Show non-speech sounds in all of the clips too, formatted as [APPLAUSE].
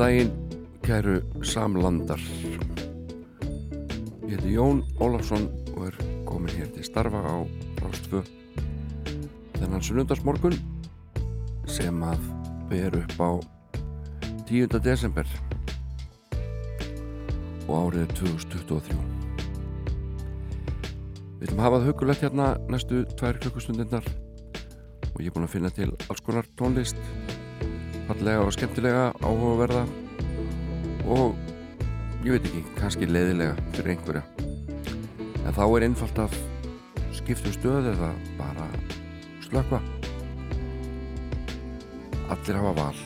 Daginn, kæru samlandar. Ég heiti Jón Ólafsson og er komin hér til starfa á Rástfö þennan sunnundarsmorgun sem að ber upp á 10. desember og árið 2023. Við ætlum að hafa það hugulegt hérna næstu tvær klukkustundirnar og ég er búin að finna til alls konar tónlist fallega og skemmtilega áhugaverða og ég veit ekki, kannski leiðilega fyrir einhverja. En þá er einfalt að skiptu stöð eða bara slökva allir hafa val.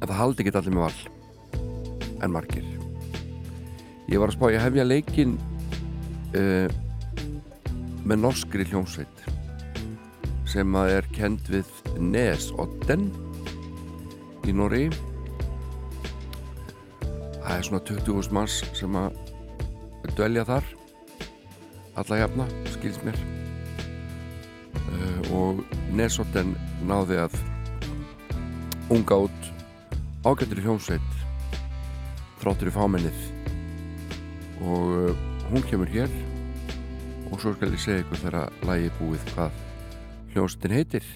En það haldi ekki allir með val. En margir. Ég var að spá ég hefja leikin uh, með norskri hljómsveit sem að er kend við Nesodden í Nóri það er svona 20.000 manns sem að dvelja þar alla jafna, skils mér. Uh, og Nesodden náði að unga út ágættur í hljómsveit þráttur í fámennið. Og uh, hún kemur hér og svo skal ég segja ykkur þegar lagi búið hvað hljómsveitin heitir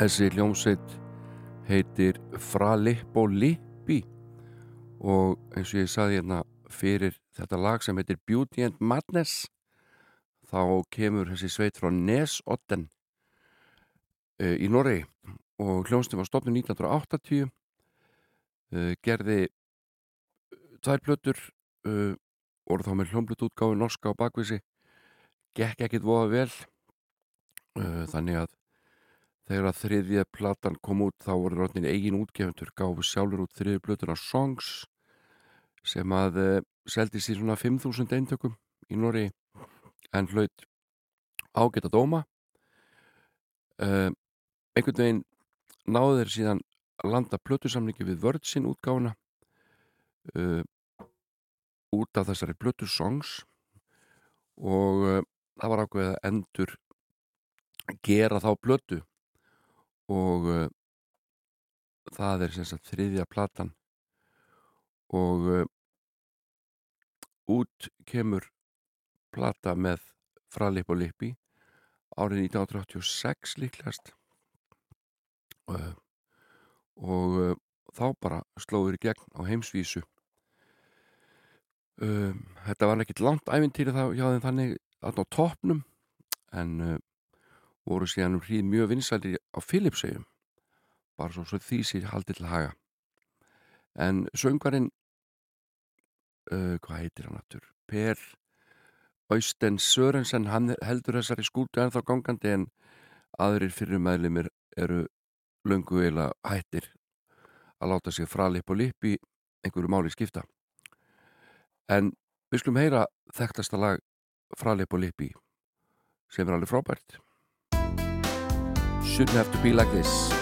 Þessi hljómsveit heitir Fralippo Lippi og eins og ég saði hérna fyrir þetta lag sem heitir Beauty and Madness þá kemur þessi sveit frá Nesodden uh, í Noregi. Og hljómsveitin var stopnum 1980 uh, gerði tvær plötur uh, voru þá með hljómblut útgáfi norska á bakvísi gekk ekkit voða vel þannig að þegar að þriðja platan kom út þá voru rótnin eigin útgefundur gáfu sjálfur út þriðja plötuna Songs sem að uh, seldi sér svona 5.000 eintökum í Nóri en hlaut ágætt að dóma. Uh, einhvern veginn náðu þeir síðan að landa plötusamningi við vördsinn útgáfuna uh, út af þessari plötu songs. Og það var ákveðið að endur gera þá plötu og uh, það er sem sagt þriðja platan og uh, út kemur plata með fralip og lippi árið 1986 líklegast. Uh, og þá bara slóður í gegn á heimsvísu. Um, þetta var ekkert langt æfintýri þá hjá þeim þannig að á toppnum en voru síðan um hríð mjög vinsæli á Philipsegjum bara svo, svo því sér haldið til haga. En söngarinn uh, hvað heitir hann aftur? Per Austen Sörensen hann heldur þessari skútu ennþá gangandi en aðrir fyrir meðlumir eru löngu eila hættir að láta sig fralip og lip í einhverju máli skipta. En við skulum heyra þekktasta lag fralip og lip í sem er alveg frábært Shouldn't have to be like this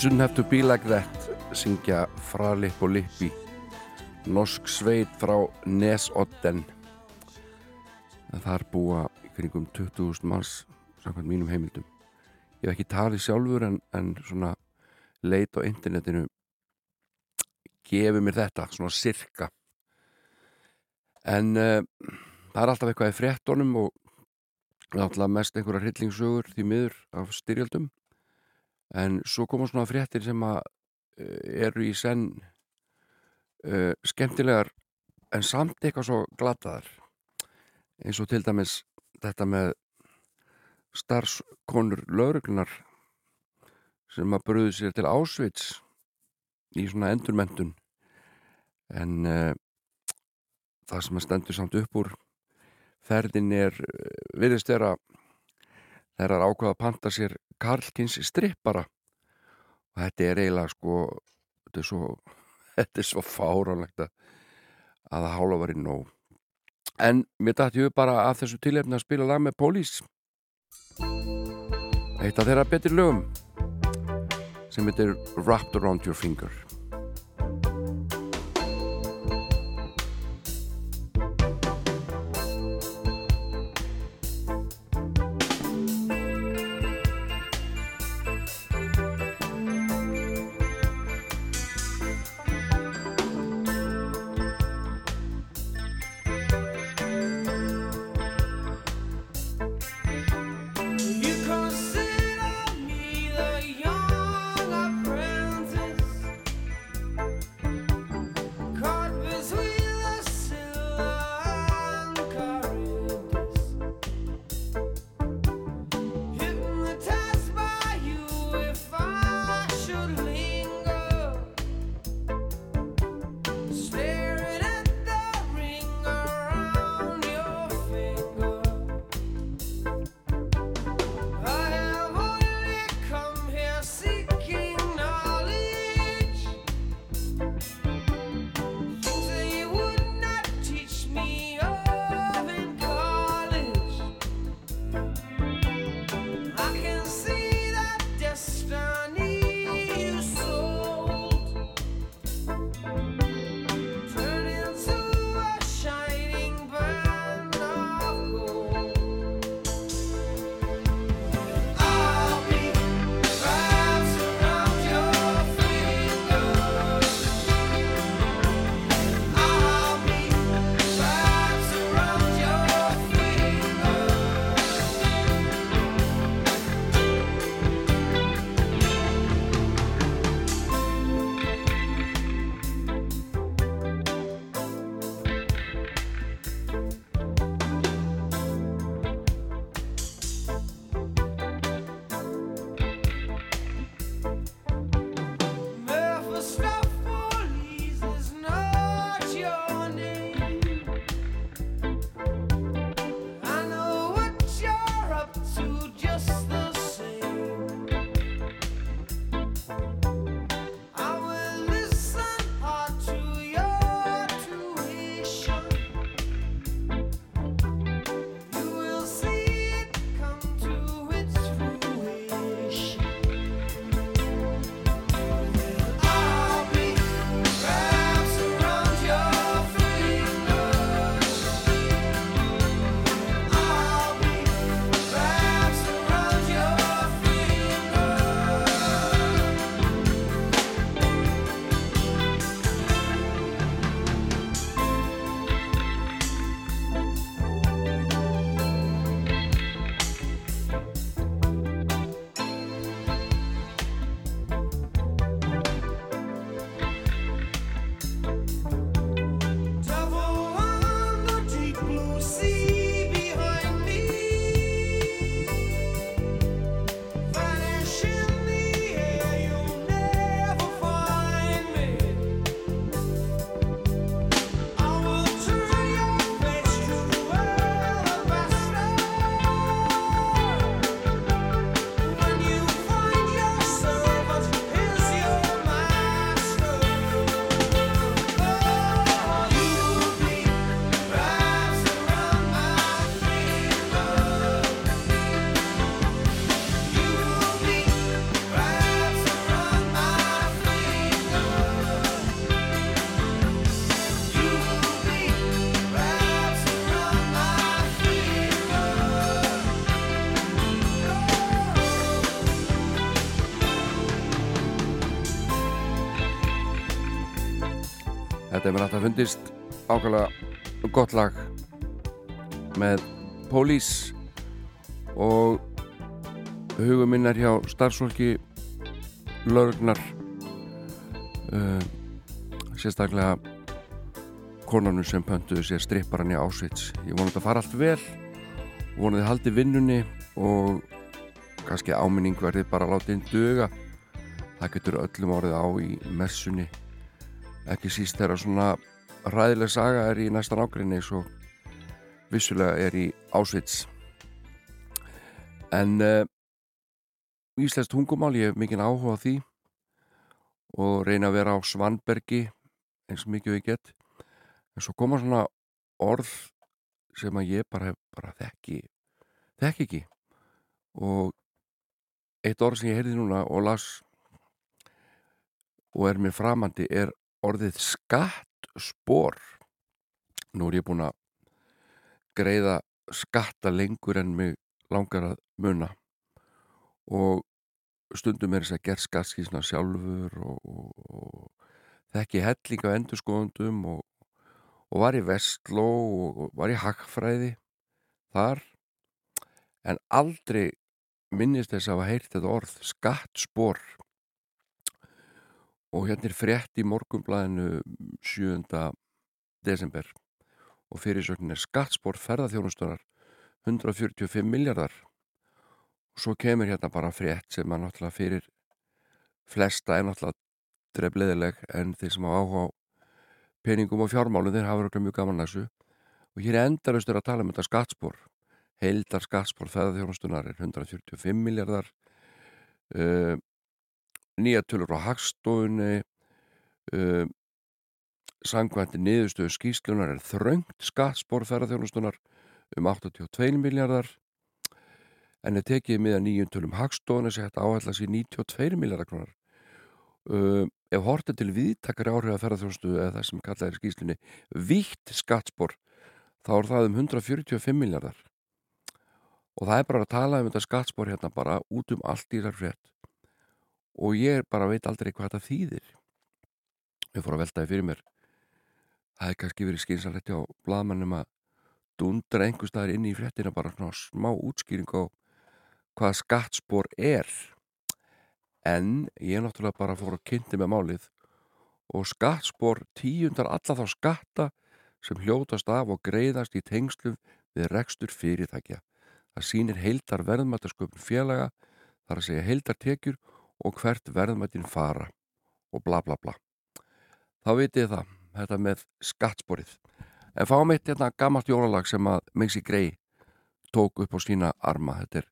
Shouldn't have to be like that syngja Fralipp og Lippi norsk sveit frá Nesodden. Þar búa í kringum 20.000 manns samkvæmt mínum heimildum. Ég hef ekki talið sjálfur en, en svona leit á internetinu gefið mér þetta svona sirka. En uh, það er alltaf eitthvað í fréttonum og alltaf mest einhverja hryllingsögur því miður af styrjöldum en svo koma svona fréttir sem að uh, eru í senn uh, skemmtilegar en samt eitthvað svo glataðar. Eins og til dæmis þetta með starfskonur lauruglunar sem að bröðu sér til Ásvits í svona endurmentun en uh, það sem að stendur samt upp úr ferðin er viðist þeirra þeirra ákvaða að panta sér Karlkins strippara. Og þetta er eiginlega sko þetta er svo, [LAUGHS] þetta er svo fáránlegt að að það hála var í nóg. En mér dætti við bara að þessu tilhefni að spila lag með Pólís eitt af þeirra betur lögum sem heitir Wrapped Around Your Finger Þetta er mér alltaf fundist ákvæmlega gott lag með Pólís og hugum minn er hjá starfsfólki laurugnar uh, sérstaklega konanu sem pöntuðu sér stripparan í ásvits ég vonið að fara allt vel vonið að haldi vinnunni og kannski áminning verði bara látið inn döga það getur öllum orðið á í messunni ekki síst þegar svona ræðileg saga er í næsta nákvæmni svo vissulega er í ásvits en uh, Íslandst tungumál, ég hef mikinn áhuga á því og reyna að vera á Svanbergi eins og mikið við gett en svo koma svona orð sem að ég bara, bara þekki þekki ekki. Og eitt orð sem ég heyrði núna og las og er mér framandi er orðið skattspor nú er ég búin að greiða skatta lengur en mig langar að muna. Og stundum er þess að gera skatskísna sjálfur og, og, og þekki helling á endurskóðundum og, og var í vestló og var í hagfræði þar. En aldrei minnist þess að hafa heyrt þetta orð skattspor og hérna er frétt í morgumblæðinu 7. desember. Og fyrirsöknin er skattspor ferðarþjónustunar 145 miljardar og svo kemur hérna bara frétt sem að náttúrulega fyrir flesta er náttúrulega drefleðileg en þeir sem á áhuga peningum og fjármálum þeir hafa röglega mjög gaman þessu. Og hér er endarustur að tala um þetta skattspor. Heildar skattspor feðarþjónustunar er 145 miljardar uh, nýja tölur á hagstofunni uh, sangvændi niðurstöðu skýslunar er þröngt skattspor feðarþjónustunar um 82 miljardar en er tekið með að nýjum tölum hagstofunni sem hægt áhætla sér 92 miljardar krónar uh, ef hortið til viðtakari áhrif að ferðarþjónustu eða það sem kallaði skýslunni vítt skattspor þá er það um 145 miljardar og það er bara að tala um þetta skattspor hérna bara út um allt í þar frétt og ég bara veit aldrei hvað þetta þýðir. Ég fór að veltaði fyrir mér. Það hefði kannski verið skynsalegt á bladmannum að dundra einhver staðar inn í fréttina bara svona smá útskýring á hvað skattspor er. En ég náttúrulega bara fór að kynnti með málið og skattspor tíundar alla þá skatta sem hljótast af og greiðast í tengslum við rekstur fyrirtækja. Það sýnir heildar verðmættasköpun félaga, þar að segja heildar tekjur og hvert verðmættin fara og bla bla bla. Þá vitið það, þetta með skattsporið. En fáum eitt hérna gammalt jólalag sem að Mixi Grey tók upp á sína arma. Þetta er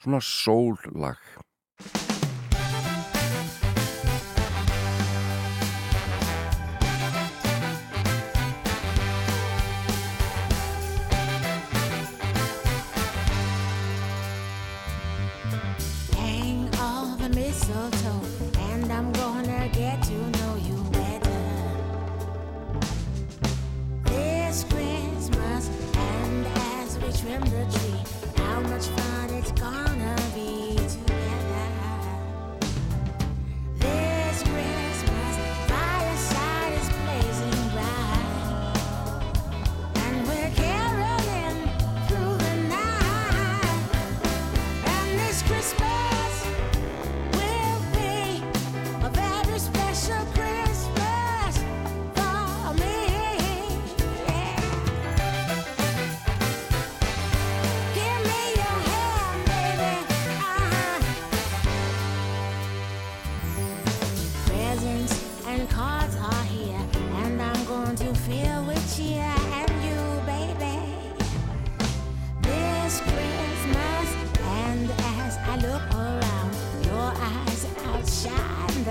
svona sóllag. Hang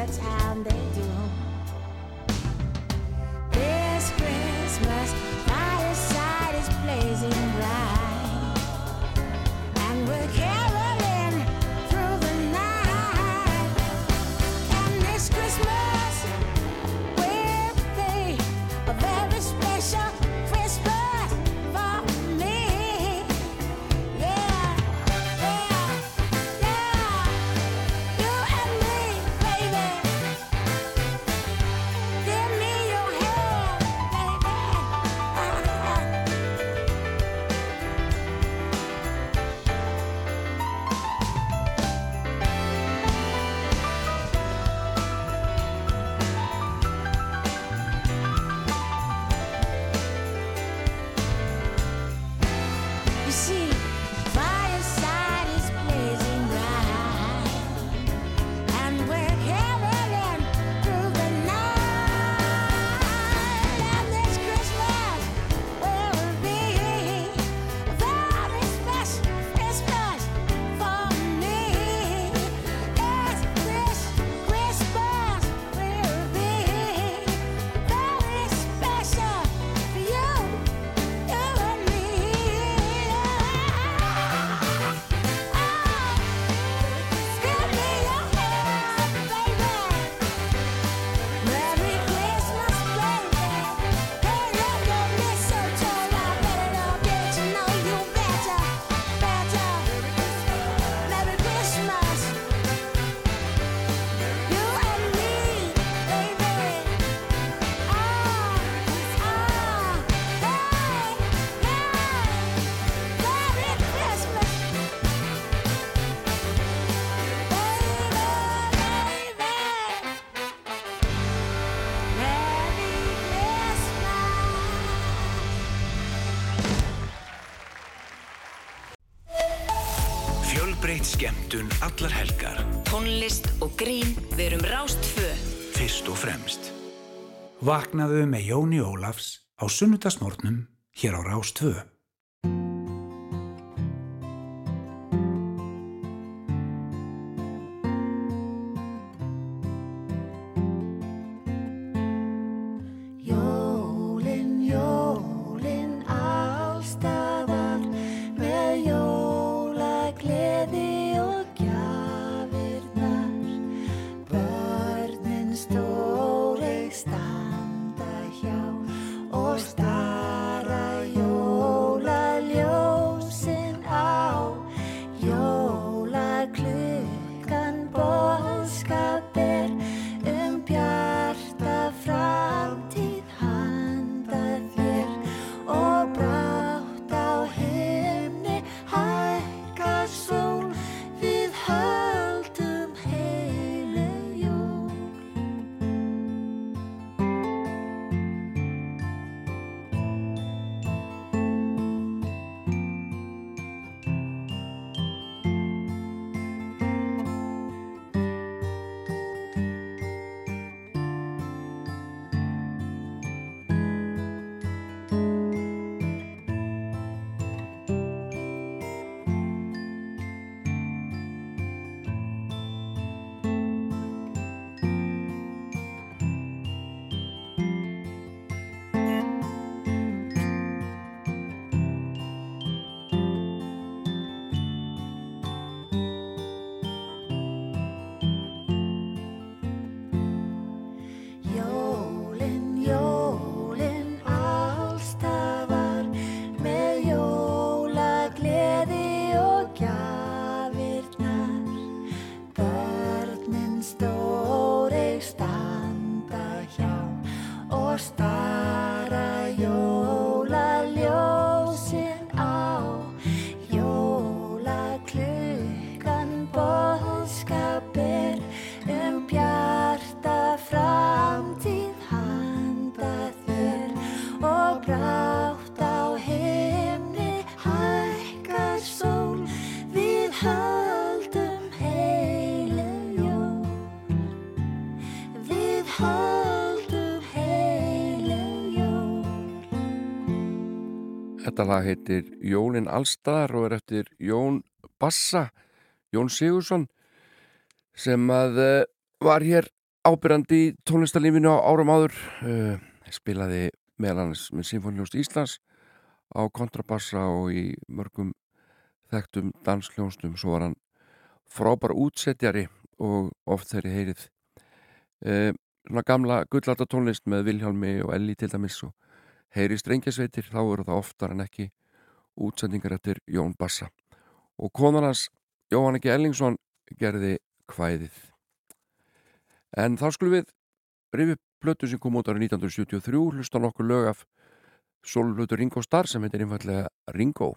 the town they skemmtun allar helgar. Tónlist og grín, við erum Rástfö. Fyrst og fremst. Vaknaðu með Jóni Ólafs á sunnudagsmórnum hér á Rástvö. Þetta lag heitir Jólin Allstar og er eftir Jón Bassa, Jón Sigursson sem að uh, var hér ábyrrandi í tónlistarlífinu á árum áður. Uh, spilaði meðal annars með Sinfonljóst Íslands á kontrabassa og í mörgum þekktum dansljónstum svo var hann frábær útsetjari og oft þeirri heyrið. Uh, svona gamla gullata tónlist með Vilhjálmi og Elli til dæmis og heyri strengjasveitir þá eru það oftar en ekki útsendingar eftir Jón Bassa. Og konan hans Jóhann ekki Ellingsson gerði kvæðið. En þá skulum við rifið plötu sem kom út árið 1973 hlusta nokkur lög af solflötu Ringo Starr sem heitir einfallega Ringo.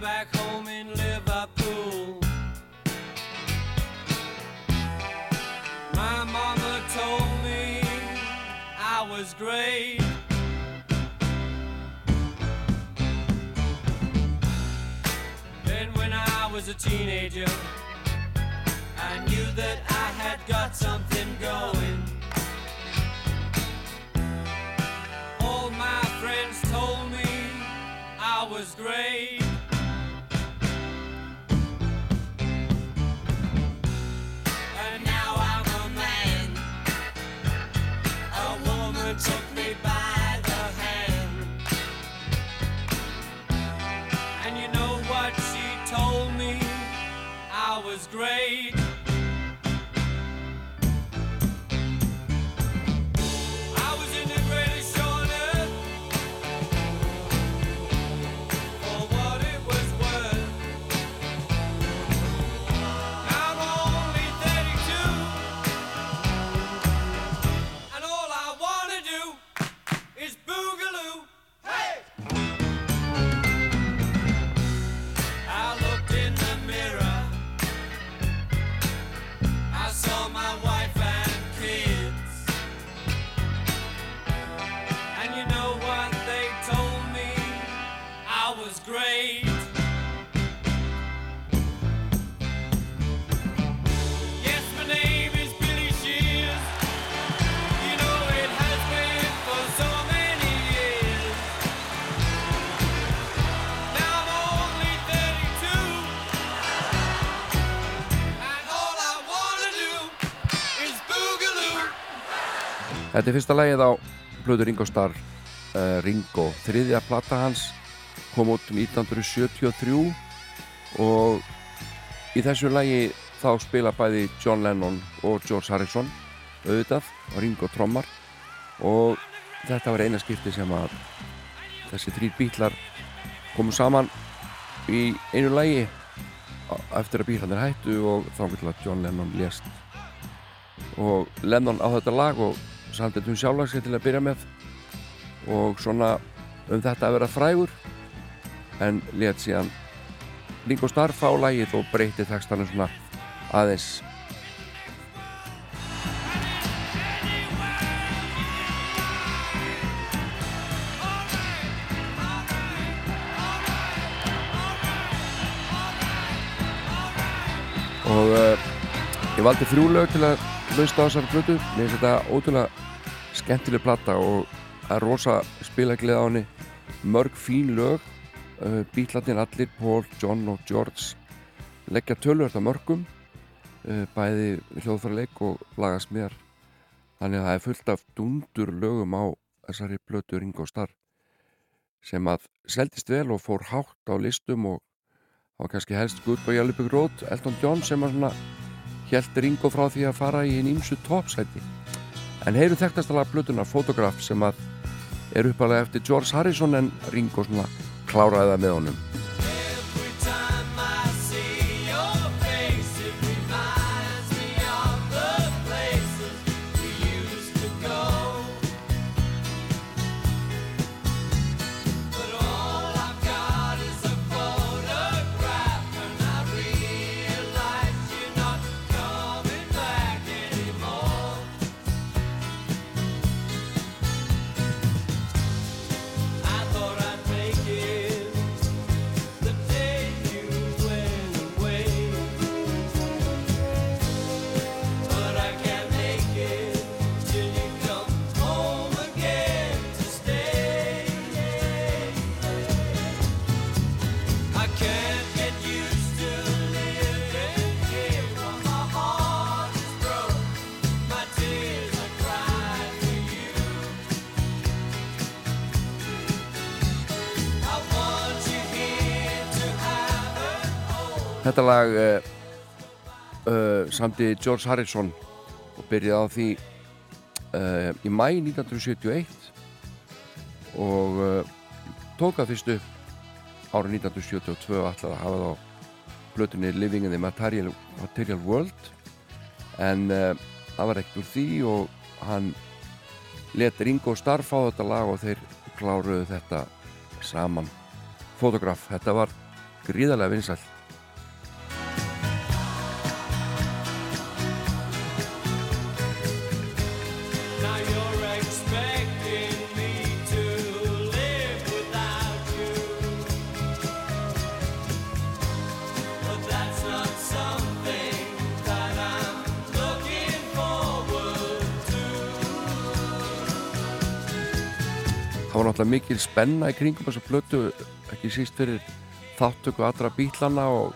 Back home I. Then when I was a teenager, I knew that I had got something going. Þetta er fyrsta lagið á blödu Ringo Starr uh, Ringo, þriðja plata hans kom út 1973 og í þessu lagi þá spila bæði John Lennon og George Harrison auðvitað og Ringo trommar. Og þetta var eina skipti sem að þessi þrýr bílar komu saman í einu lagi eftir að bílarnir hættu og þá vil að John Lennon lést. Og Lennon á þetta lag og samt þetta um sjálflagsið til að byrja með. Og svona um þetta að vera frægur en let síðan Ringo Starr fá lagið og breyti textanum svona aðeins. Og uh, ég valdi þrjú lög til að hlusta á þessar blötu mér finnst þetta ótrúlega skemmtileg platta og það er rosa spilaglið á henni. Mörg fín lög uh, bítlarnir allir, Paul, John og George leggja tölvört á mörgum uh, bæði hljóðfærleik og lagast mér þannig að það er fullt af dundur lögum á þessari blötu Ringo Starr sem að seldist vel og fór hátt á listum og var kannski helst gutt og Jálfur Grót Elton John sem að svona held Ringo frá því að fara í einn ímsu topsæti en heyru þekktastalega blötunar fotograf sem að er uppalega eftir George Harrison en Ringo svona kláraði það með honum Þetta lag uh, uh, samti George Harrison og byrjaði á því uh, í mæ 1971 og uh, tók það fyrst upp árið 1972 og ætlaði að hafa þá plötunni Living in the Material, Material World. En það var ekkert úr því og hann let Ringo Starr fá þetta lag og þeir kláruðu þetta saman. Fotograf, þetta var gríðarlega vinsælt mikil spenna í kringum þessa plötu ekki síst fyrir þáttöku allra bílana og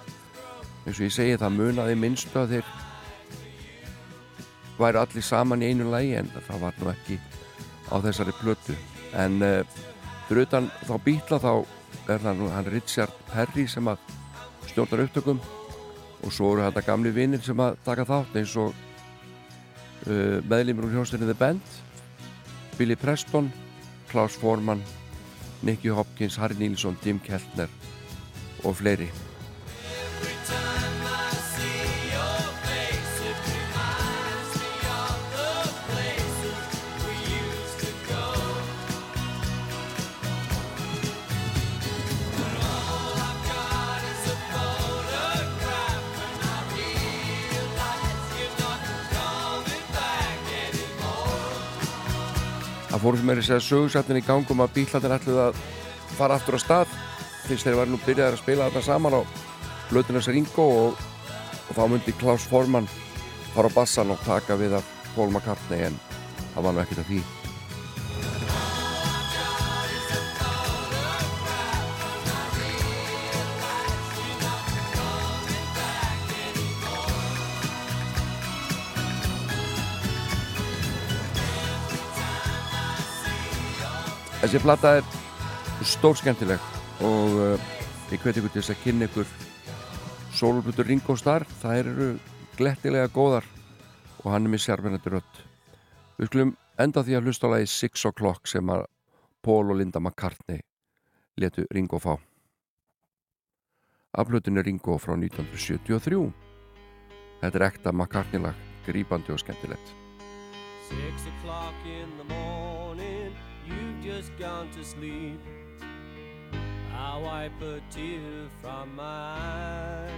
eins og ég segi það munaði minnstu að þeir væru allir saman í einu lægi en það var nú ekki á þessari plötu. En uh, fyrir utan þá bíla þá er það nú hann Richard Perry sem að stjórnar upptökum og svo eru þetta gamli vinnir sem að taka þátt eins og uh, meðlimur úr hljónstinni The Band Billy Preston Klaus Forman Nicky Hopkins, Harry Nilsson, Jim Keltner og fleiri Það fóru sem er að segja sögursættin í gangum að bílarnir ætluð að fara aftur á stað. Fyrst þeir var nú byrjaðir að spila þetta saman á Blötunars Ringo og, og þá myndi Klaus Forman fara á bassan og taka við af Paul McCartney en það var nú ekkert að því þessi platta er stór skemmtileg og uh, ég hveti ykkur til þess að kynna ykkur sólublutur Ringo Starr. Það eru glettilega góðar og hann er með sérmennandi rött við skulum enda því að hlusta á lagi 6 o'clock sem að Pól og Linda McCartney letu Ringo fá. Aflutinu Ringo frá 1973 þetta er ekta McCartney lag grýpandi og skemmtilegt. 6 o'clock in the morning. just gone to sleep. I wipe a tear from my eye.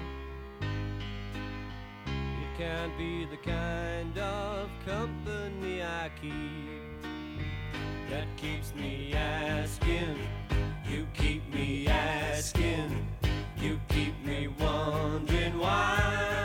It can't be the kind of company I keep that keeps me asking. You keep me asking. You keep me wondering why.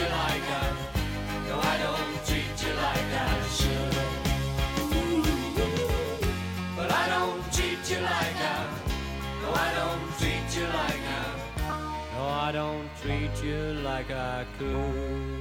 you like that. No, I don't treat you like I should. But I don't treat you like I. No, I don't treat you like I. No, I don't treat you like I could.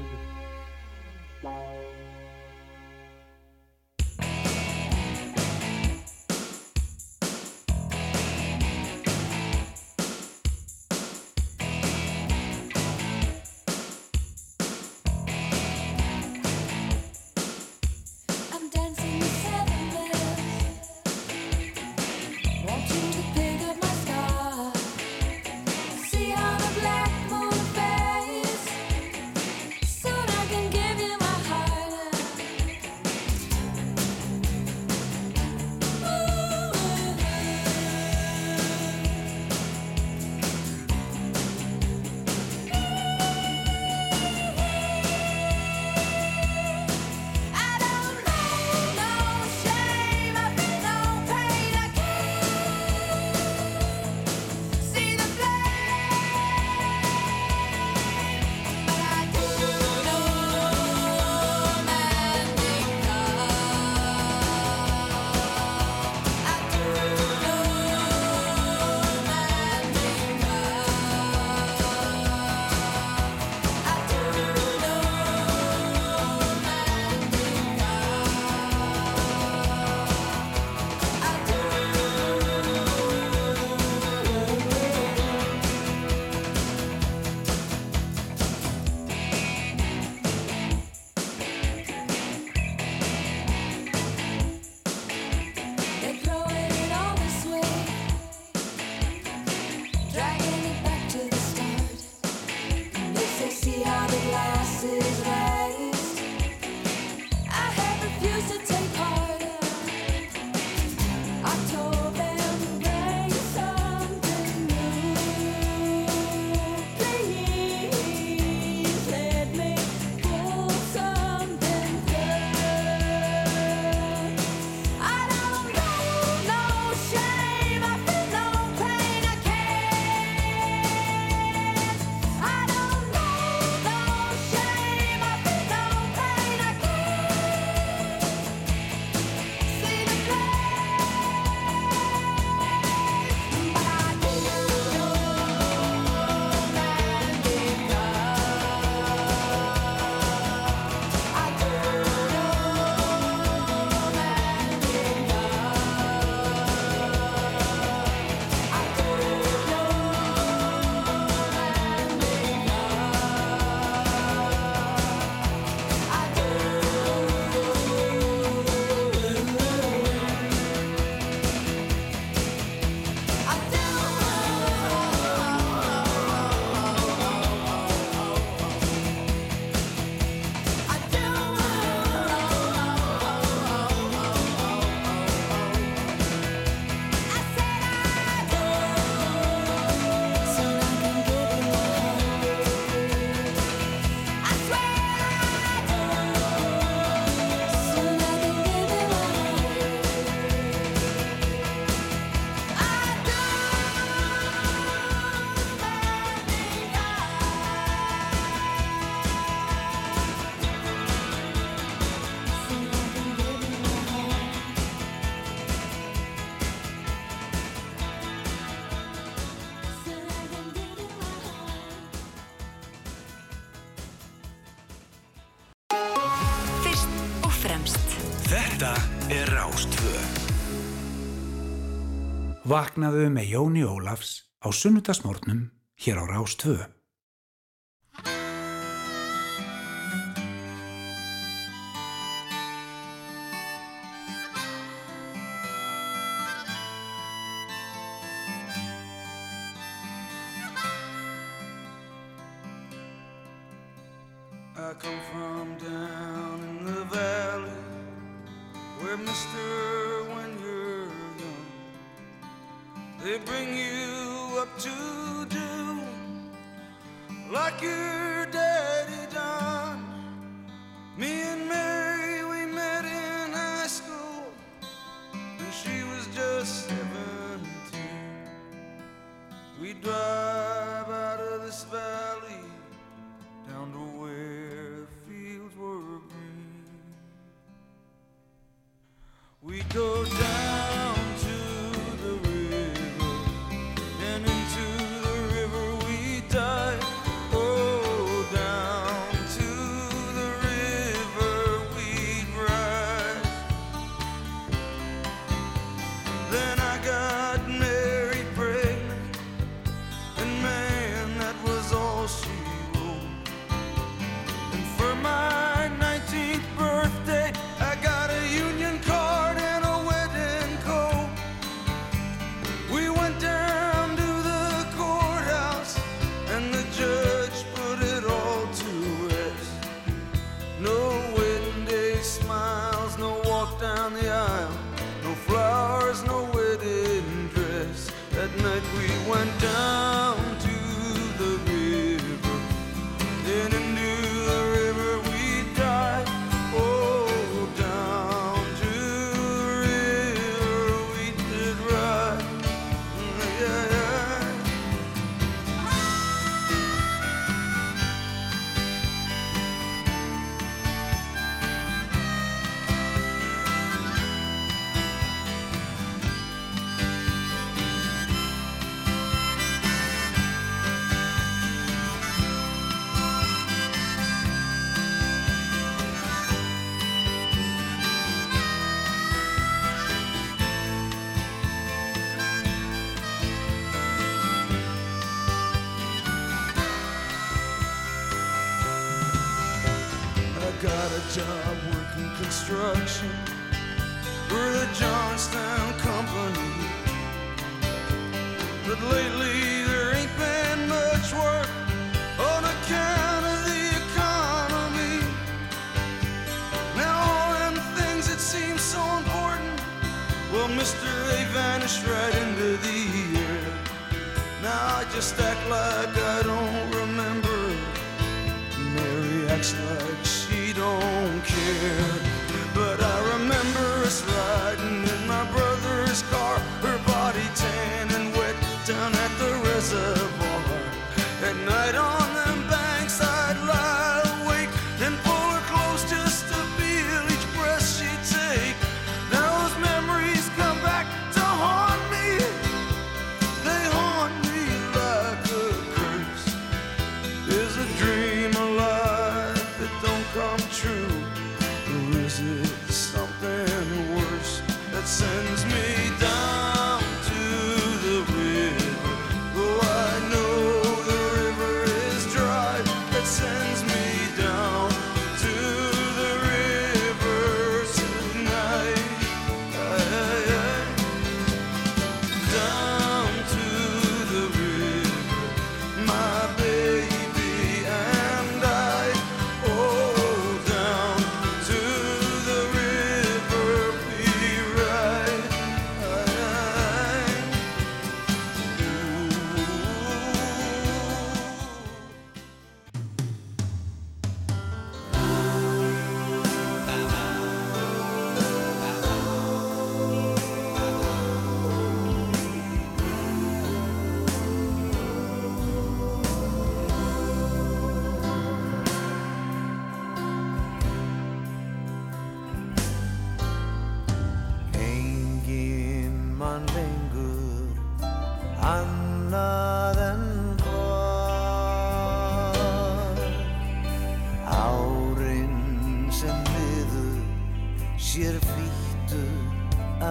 Vaknaðu með Jóni Ólafs á sunnudagsmórnum hér á Rás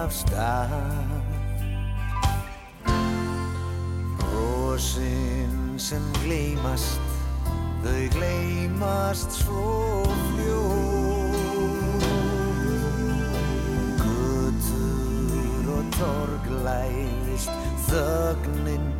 af stað. Brosin sem gleymast Þau gleymast svo fljóð Gutur og torglæðist Þögnin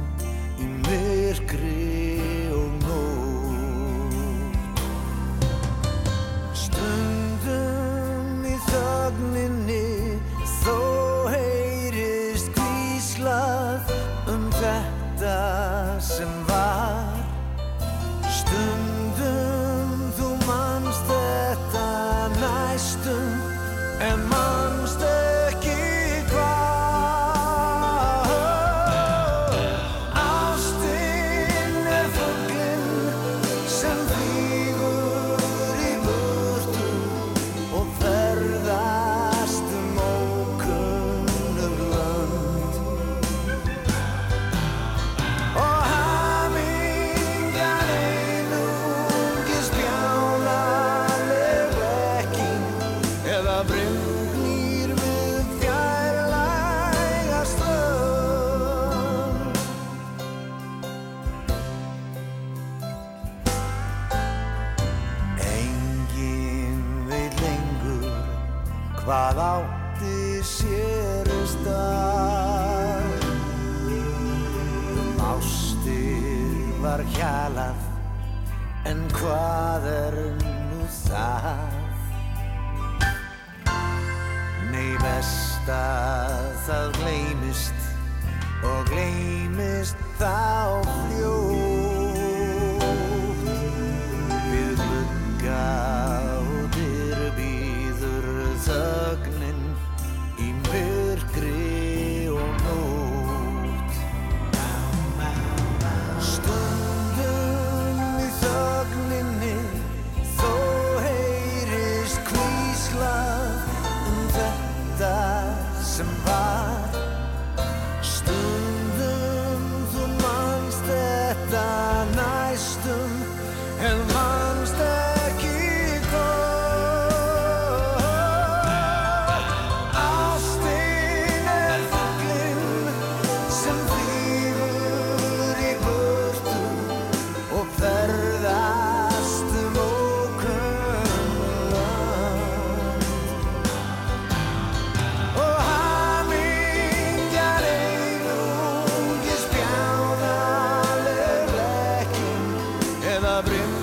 добрым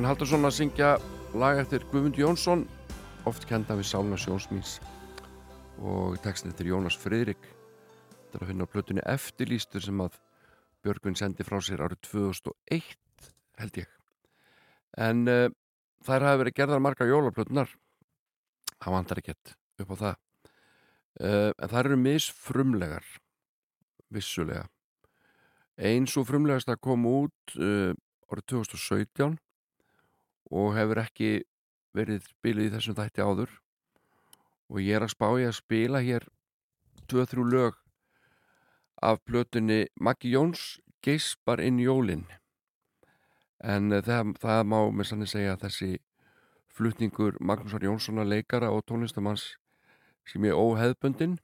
Björgun Haldarsson að syngja lag eftir Guðmund Jónsson oft kenda við Sálna Sjónsmís og textin eftir Jónas Friðrik. Þetta er að finna á plötunni Eftirlýstur sem að Björgun sendi frá sér árið 2001 held ég. En uh, þær hafi verið gerðar margar jólaplötunar það vantar ekkert upp á það. Uh, en þær eru misfrumlegar vissulega. Eins og frumlegast að koma út uh, árið 2017 og hefur ekki verið spilið í þessum þætti áður. Og ég er að spá ég að spila hér 2-3 lög af plötunni Maggi Jóns geispar inn jólin. En eh, það, það má með sannig segja að þessi flutningur Magnúsar Jónssonar leikara og tónlistamanns sem er óheðbundin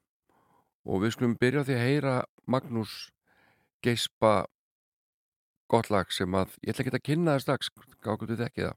og við skulum byrja því að heyra Magnús geispa gott lag sem að ég ætla ekki að kynna það strax gákum við ekki það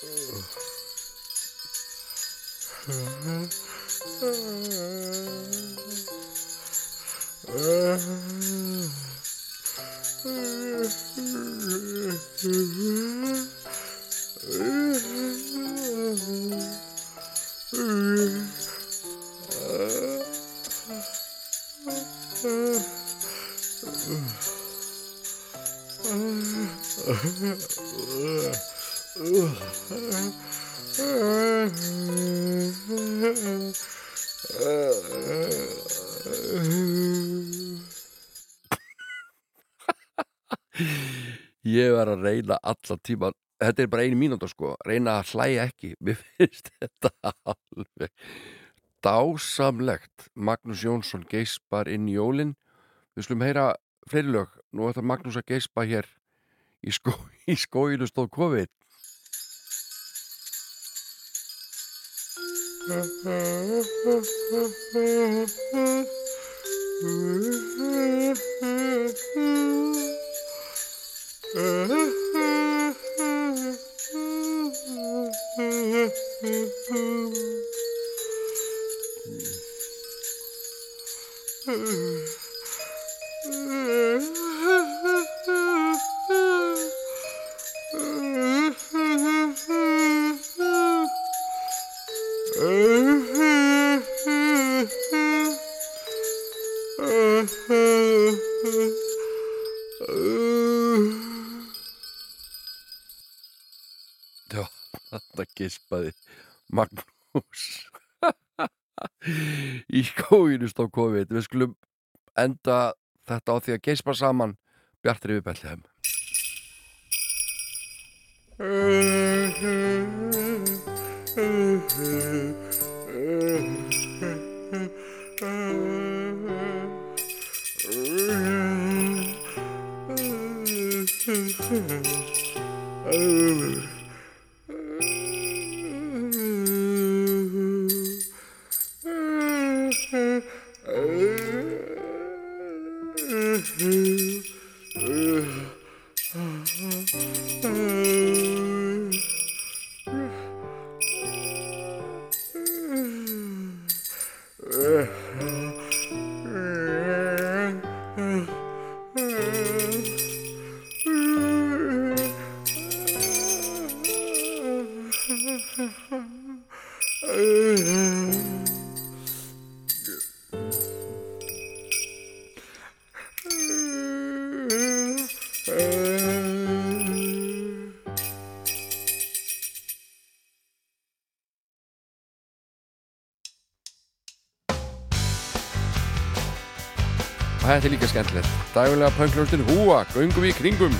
Ugh. [LAUGHS] Ég var að reyna alla tíma Þetta er bara einu mínúta sko Reyna að hlæja ekki. Mér finnst þetta alveg dásamlegt. Magnús Jónsson geispar inn í jólin. Við skulum heyra fleiri lög. Nú ætlar Magnús að geispa hér Í, skó, [LAUGHS] í skóinu stóð COVID Já, [LAUGHS] geispaði Magnús. Í skóinu stóð COVID við skulum enda þetta á því að geispa saman Bjartri við Bellheim og [LAUGHS] þetta er líka skemmtilegt. Dægulega pöngljóstin húa, göngum í kringum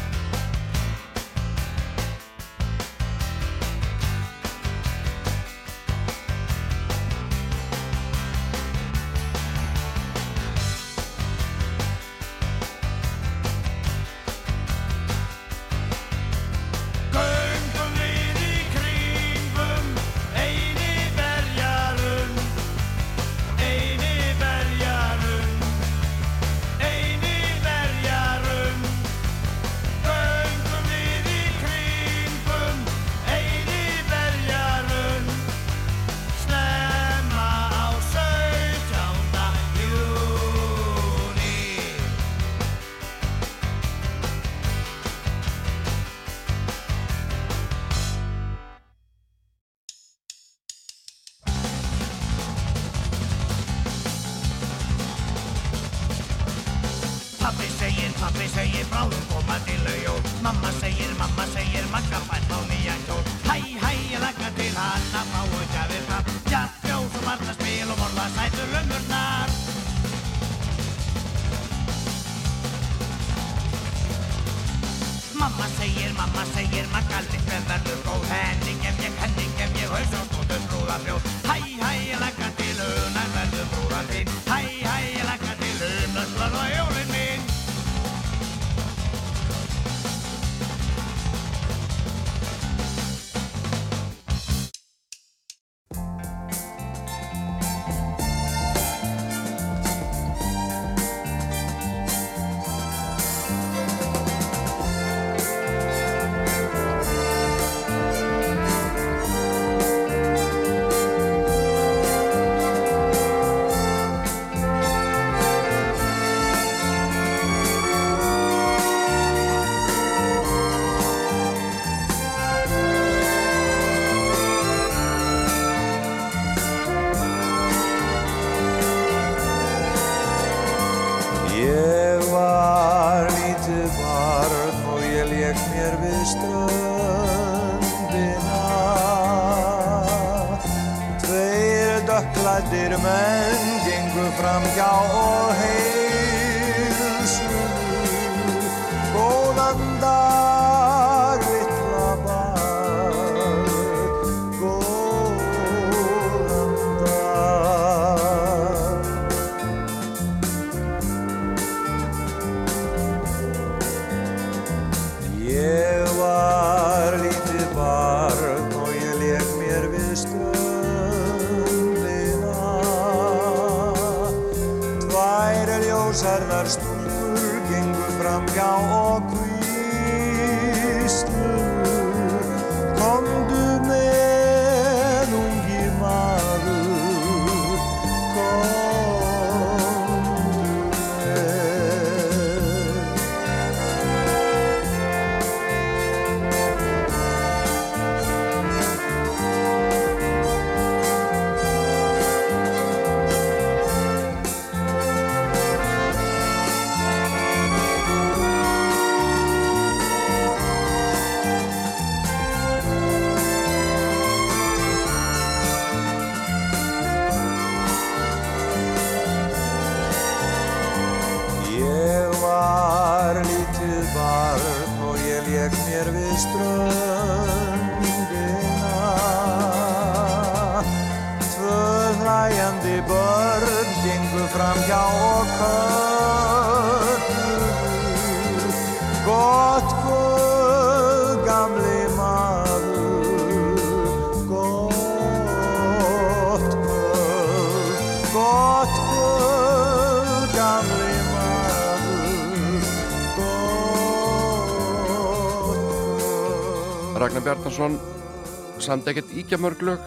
Bjarnason samt ekkert íkja mörg lög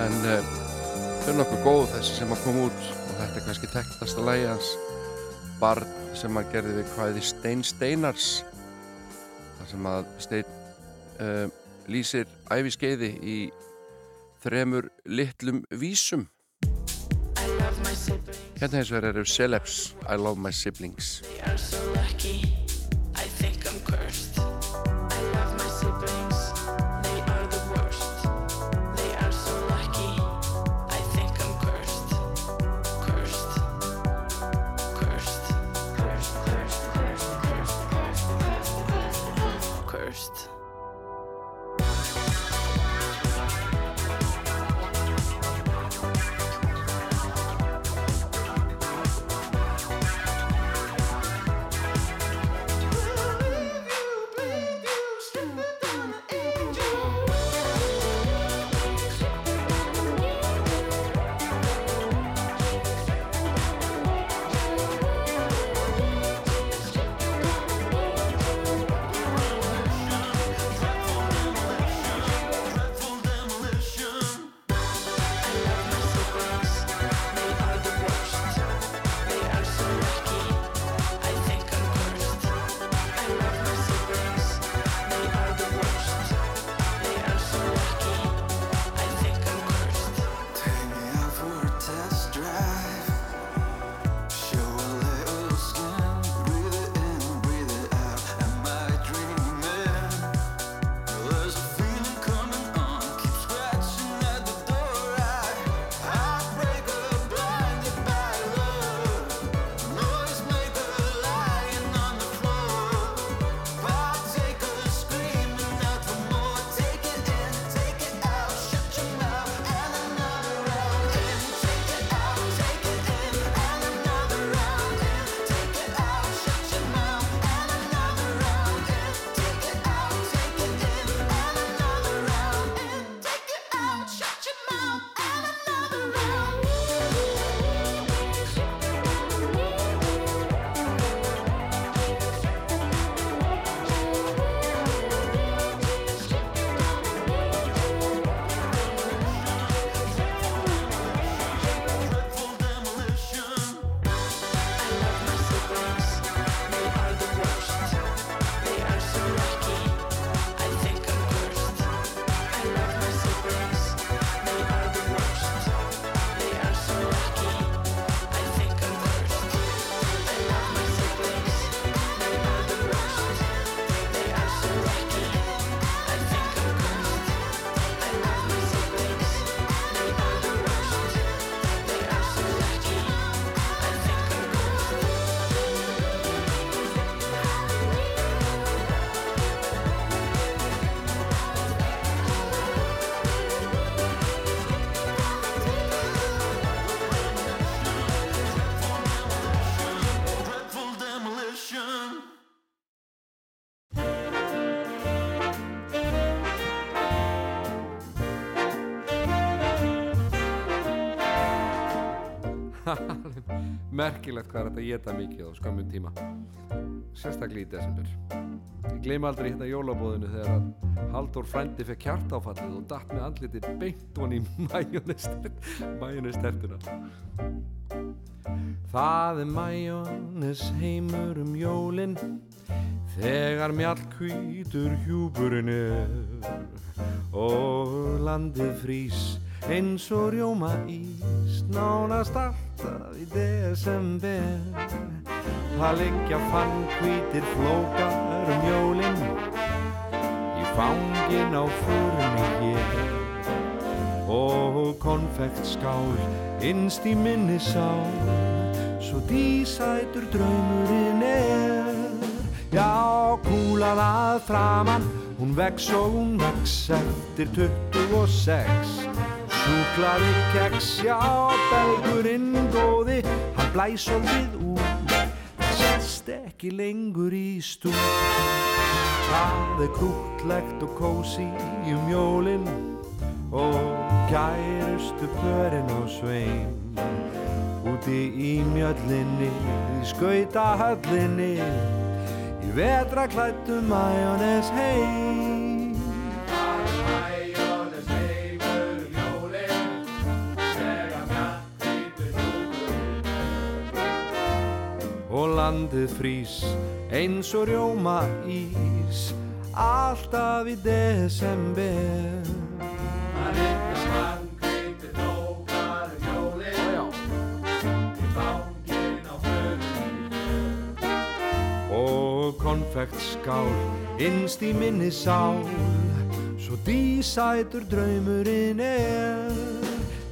en uh, þau er nokkuð góð þessi sem að koma út og þetta er kannski tektasta lagi hans barn sem að gerði við hvaði Stein Steinars þar sem að Stein uh, lýsir æfiskeiði í þremur litlum vísum hérna eins og þeir eru Celebs I love my siblings are so lucky. I merkilegt hvað er þetta að geta mikið á skömmun tíma. Sérstaklega í desember. Ég gleyma aldrei hérna jólabóðinu þegar að Halldór frændi fekk hjartáfallið og datt með andlitið beint hon í [LAUGHS] majónestertuna Það er majónes heimur um jólin Þegar mjallkvítur hjúburinn er Og landið frýs eins og rjóma ís Nánast alltaf í desember. Það liggja fann hvítir flókar um jólin Í fangin á förunni hér. Og konfektskál innst í minni sál Svo dísætur draumurinn er. Já, kúlan að framann Hún vex og hún vex eftir 26 Súklaði keks, já, belgurinn góði. Hann blæs svolítið út Það sést ekki lengur í stúd Það er krútlegt og kósi um jólin Og kærustu pörin á sveim Úti í mjöllinni, í skautahöllinni Í vetraklættu majónes heim landið frýs eins og rjóma ís Alltaf í desember. Það liggja svannkvítir flókar um jólin Í fangin á förunni Og konfektskál innst í minni sál Svo dísætur draumurinn er.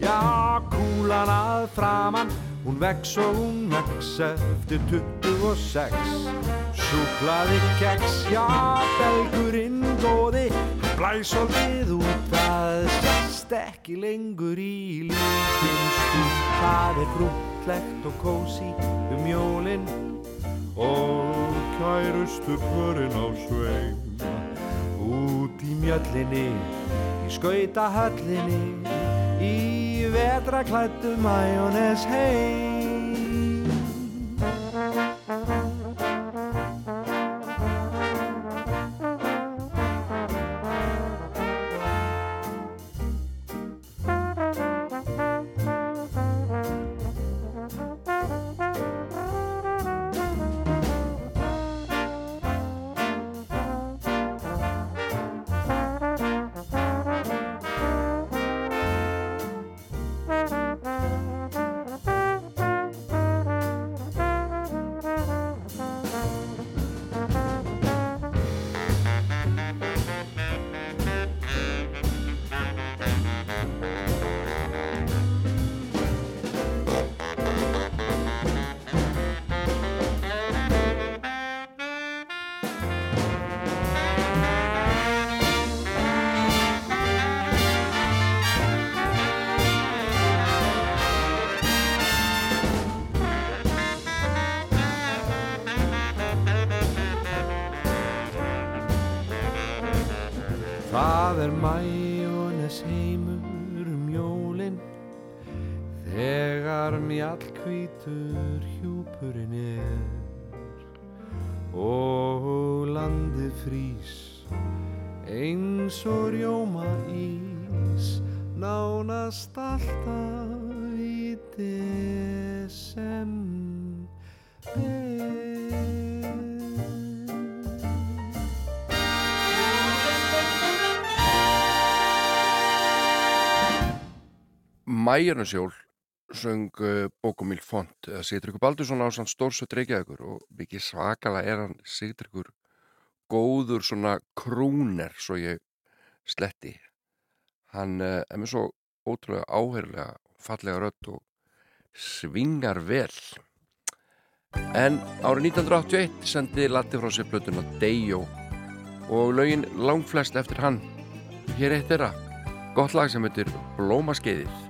Já, kúlan að framann Hún vex og hún vex eftir 26 Súklaði keks, já, belgurinn Hann blæs svolítið út Það sest ekki lengur í lítinn stúd Það er grútlegt og kósi um jólin Og kærustu pörin á sveim Út í mjöllinni, í skautahöllinni Í vetraklættu majónes heim Mæjarnasjól söng uh, Bókumíl Font eða Sigtryggur Baldursson á sann stórsött reykjaðugur og mikið svakala er hann Sigtryggur góður svona krúner svo ég sletti. Hann uh, er með svo ótrúlega áherulega fallega rödd og svingar vel. En árið 1981 sendi Latti frá sér blötuna Dejo og lögin langflest eftir hann. Hér eitt þeirra. Gott lag sem heitir Blómaskeiðið Á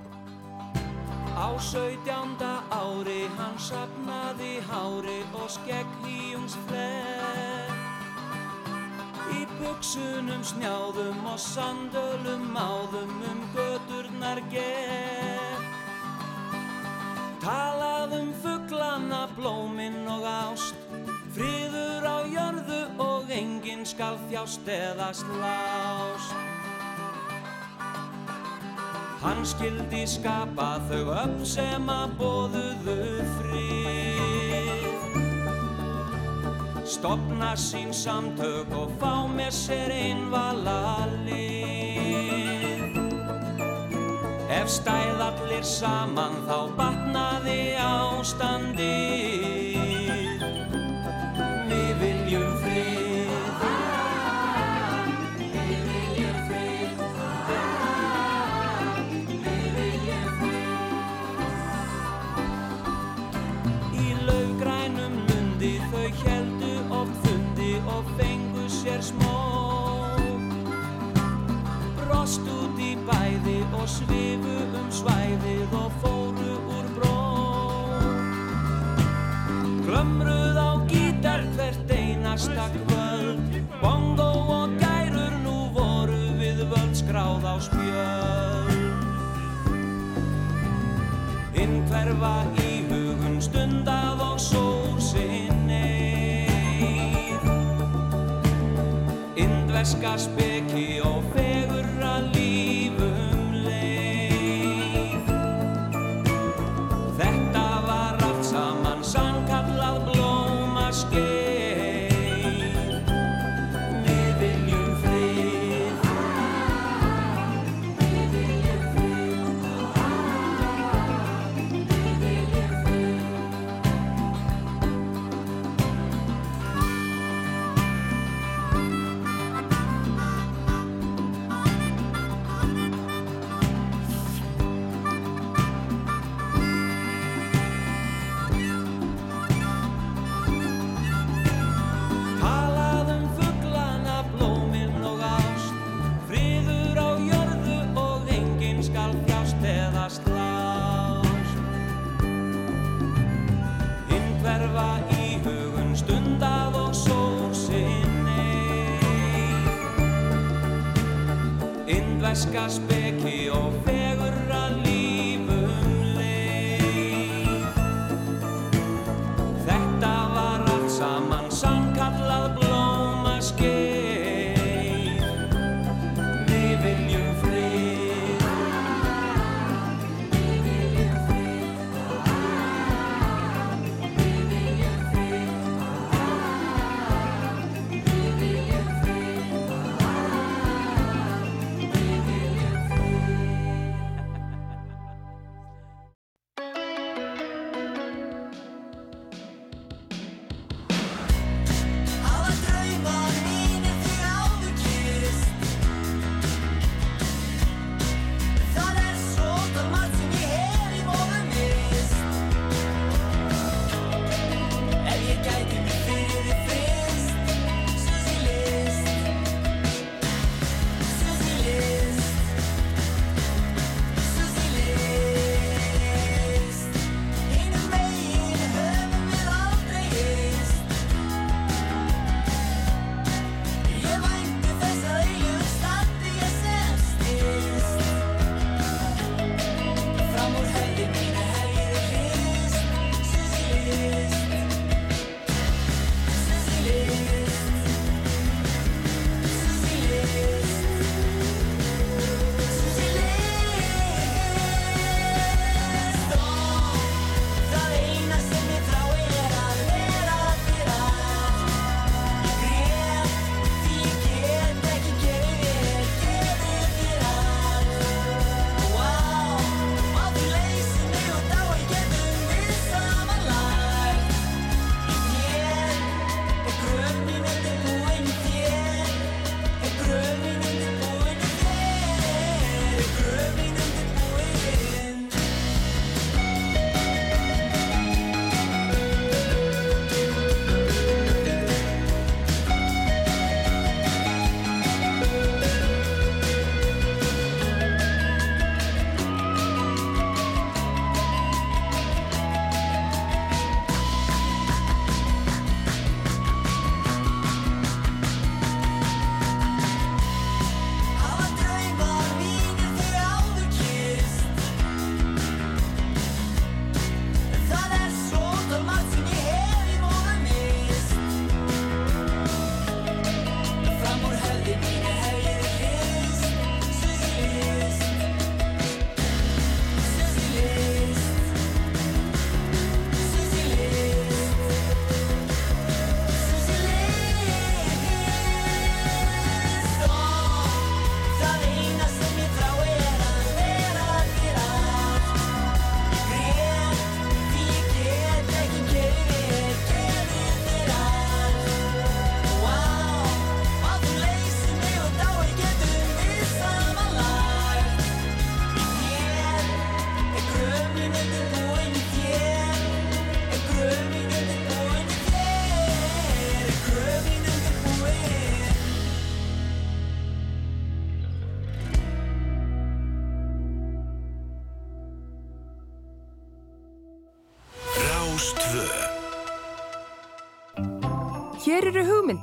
sautjánda ári hann sapnaði hári og skegg híjungs flekk Í buksunum snjáðum og sandölum áðum um göturnar gekk. Talað um fugglana, blóminn og ást. Friður á jörðu og enginn skal þjást eða slást Hann skildi skapa þau upp sem að bóðuðu frið. Stopna sín samtök og fá með sér einvala lið. Ef stæð allir saman þá batnaði ástandið svifu um svæðið og fóru úr bró. Glömruð á gítar hvert einasta kvöld. Bongo og gærur nú voru við völd skráð á spjöld. Innhverfa í hugun stundað og sól sinneið Indverska speki og fegurra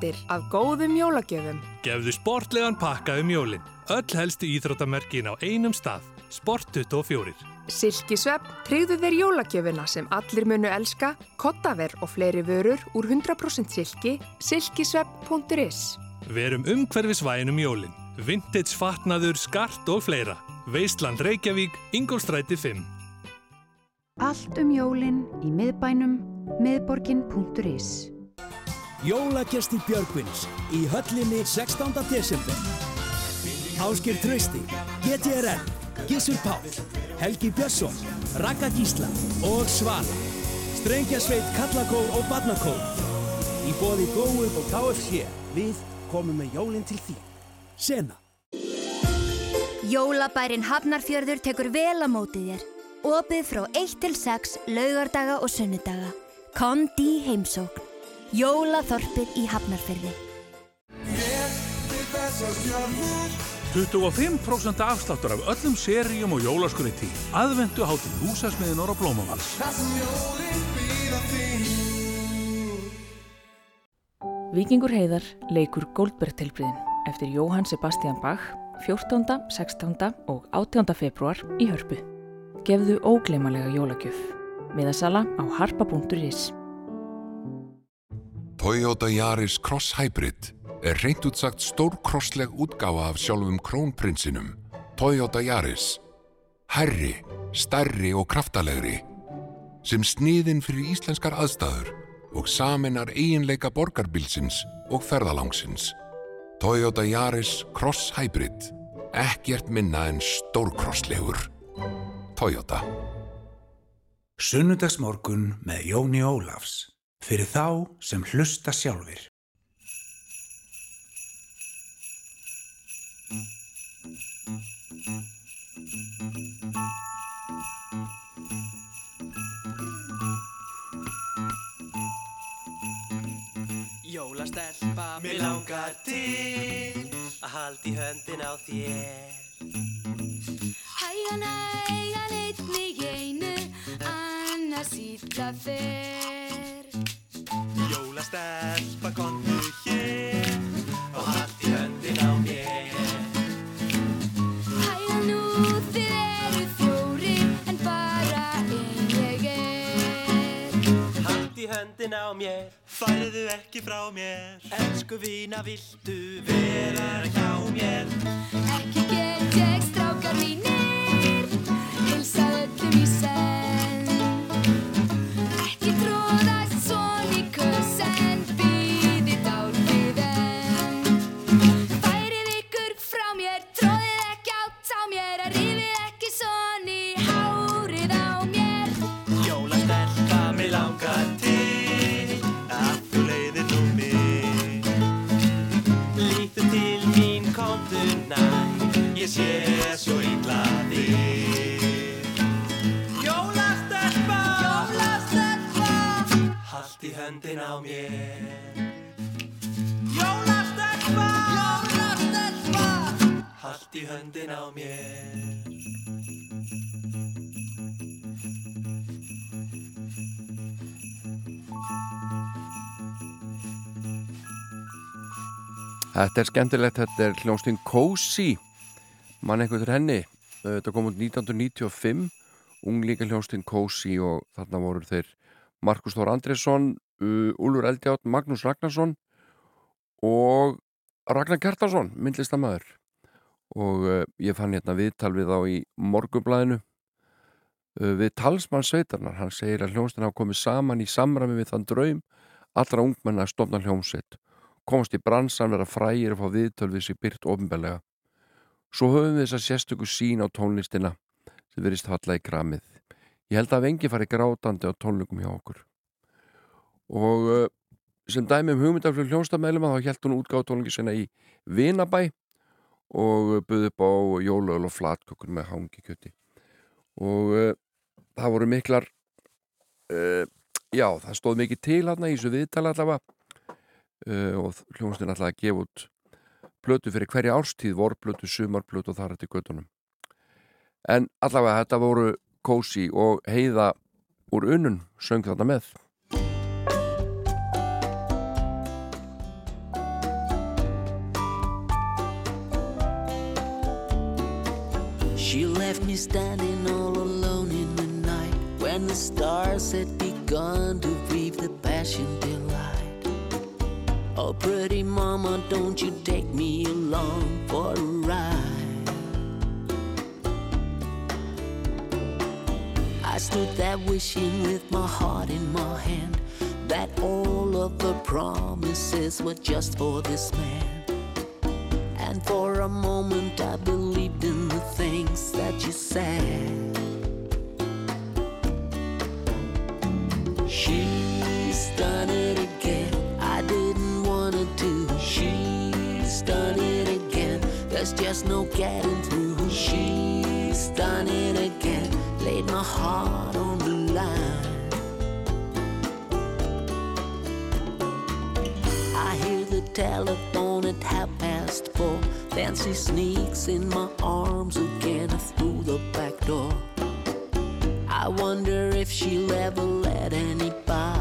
eru hugmyndir af góðum jólagjöfum. Gefðu sportlegan pakka um jólin. Öll helstu íþróttamerkin á einum stað. Sport 24. Silkisvepp tryggðu þeir jólagjöfuna sem allir munu elska, kottaver og fleiri vörur úr 100% silki, silkisvepp.is. Verum umhverfisvæin um jólin. Vintage fatnaður, skart og fleira. Veistland Reykjavík, Ingolstræti 5. Allt um jólin í miðbænum miðborgin.is Jólagestir Björgvins í höllinni 16. desember. Áskir Trausti, GTRN, Gissur Páll, Helgi Björnsson, Raka Gísla og Svala. Strengjasveit, Kallakór og Barnakór. Í bóði Góu og KFC. Við komum með jólinn til því. Sena. Jólabærin Hafnarfjörður tekur vel á mótið þér. Opið frá 1 til 6 laugardaga og sunnudaga. Kondi heimsókn. Jólaþorpið í Hafnarfjörði. 25% afsláttur af öllum seríum og jólaskuriti. Aðvendu hátil húsasmiðinor og blómavals. Víkingur heiðar leikur Goldberg-tilbriðin eftir Jóhann Sebastian Bach 14., 16. og 18. februar í hörpu. Gefðu ógleymalega jólagjöf. Miðasala á harpa.is Toyota Yaris Cross Hybrid er reynd útsagt stórkrossleg útgáfa af sjálfum krónprinsinum, Toyota Yaris. Herri, stærri og kraftalegri, sem sniðin fyrir íslenskar aðstæður og saminar eiginleika borgarbilsins og ferðalangsins. Toyota Yaris Cross Hybrid, ekkert minna en stórkrosslegur. Toyota. Sunnudagsmorgun með Jóni Ólafs. Fyrir þá sem hlusta sjálfir. Jólastelpa, mér langar til að halda í höndin á þér. Hægan, hægan, einn í einu, annars ítla fer. Jólastelpa, kontu hér og halda í höndin á mér. Hægan nú, þið eru fjóri, en bara ein ég er. Halda í höndin á mér, færðu ekki frá mér. Elsku vína, viltu vera hjá mér? Ég sé svo illa þig. Jólastelpa, Jólastelpa, haldt í höndin á mér. Jólastelpa, Jólastelpa, haldt í höndin á mér. Þetta er skemmtilegt, þetta er hljónstinn Cozy mann einhvern henni. Þetta kom út 1995 unglíka hljónstinn Cozy og þarna voru þeir Markus Þór Andresson uh, Úlur Eldjátt, Magnús Ragnarsson og Ragnar Kjartarsson, myndlistamæður og uh, ég fann hérna viðtal við á í morgublaðinu uh, við talsmann sveitarnar hann segir að hljónstinn hafa komið saman í samræmi við þann draum allra ungmenna að stofna hljómsveit. Komast í bransan, vera frægir og fá viðtöl við sér byrt ofinbelega. Svo höfum við þessa sérstöku sín á tónlistina sem verist falla í gramið. Ég held að vengi fari grátandi á tónleikum hjá okkur. Og sem dæmi um hugmyndaflug hljónstamælum þá held hún útgáð tónlingi sinna í Vinabæ og buði upp á jólaöl og flatkökun með hangi kjöti. Og uh, það voru miklar, uh, já það stóð mikið til hérna í þessu viðtala allavega uh, og hljómsnir alltaf að gefa út blötu fyrir hverja árstíð, vorblötu, sumarblötu og þar þetta í göttunum. En allavega þetta voru Kósi og Heiða úr unnun söng þetta með. She left me standing all alone in the night When the stars had begun to breathe the passion they light Oh, pretty mama, don't you take me along for a ride? I stood there wishing with my heart in my hand that all of the promises were just for this man. And for a moment I believed in the things that you said. She's done it just no getting through. She's done it again. Laid my heart on the line. I hear the telephone at half past four. Then she sneaks in my arms again through the back door. I wonder if she'll ever let anybody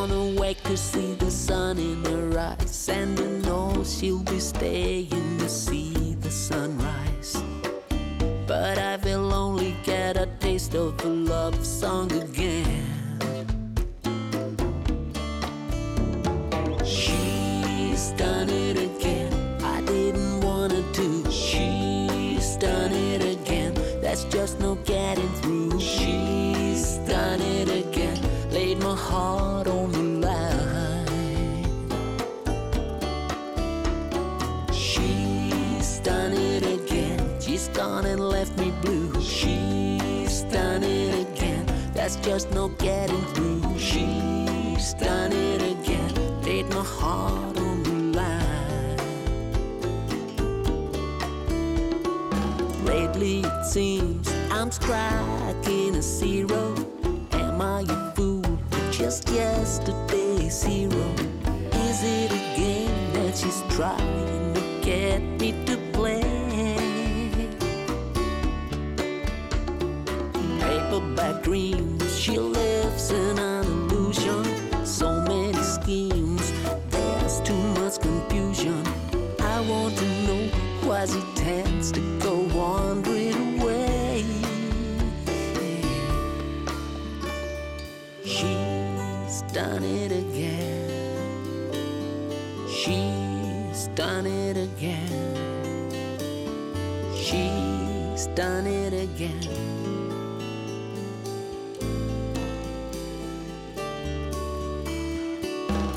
I wanna wake to see the sun in her eyes and to know she'll be staying to see the sunrise. But I will only get a taste of a love song again. She's done it again. I didn't wanna do. She's done it again. That's just no getting through. She's done it again. My heart on the line. She's done it again. She's gone and left me blue. She's done it again. That's just no getting through. She's done it again. Laid my heart on the line. Lately it seems I'm striking a zero. A? Just yesterday's hero. Is it a game that she's trying to get me to play? Paperback dreams, she lives in an done it again. She's done it again. She's done it again.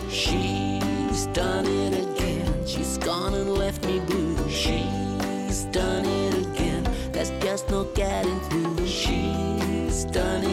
She's done it again. She's gone and left me blue. She's done it again. There's just no getting through. She's done it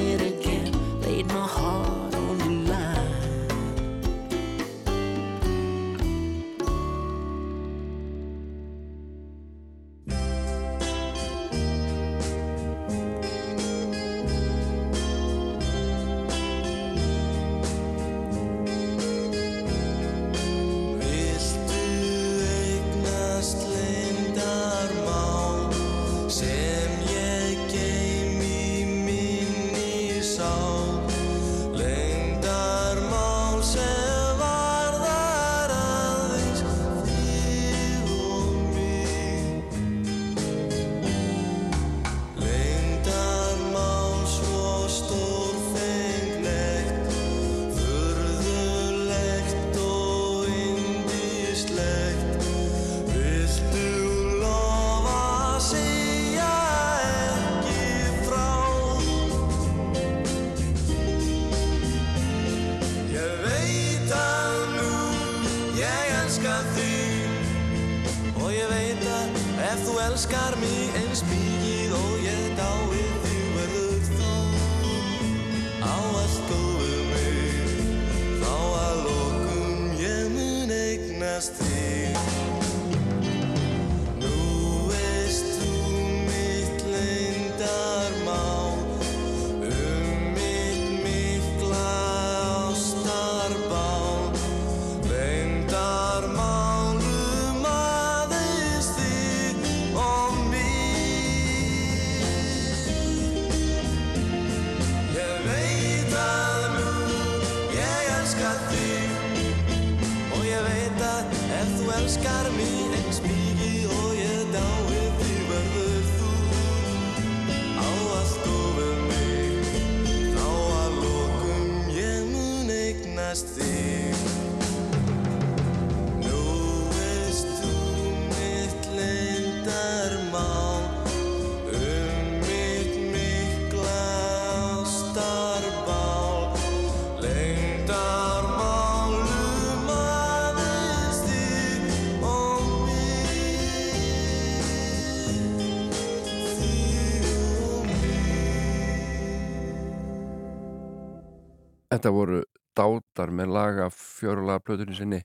Þetta voru dátar með laga fjörulaga plötunni sinni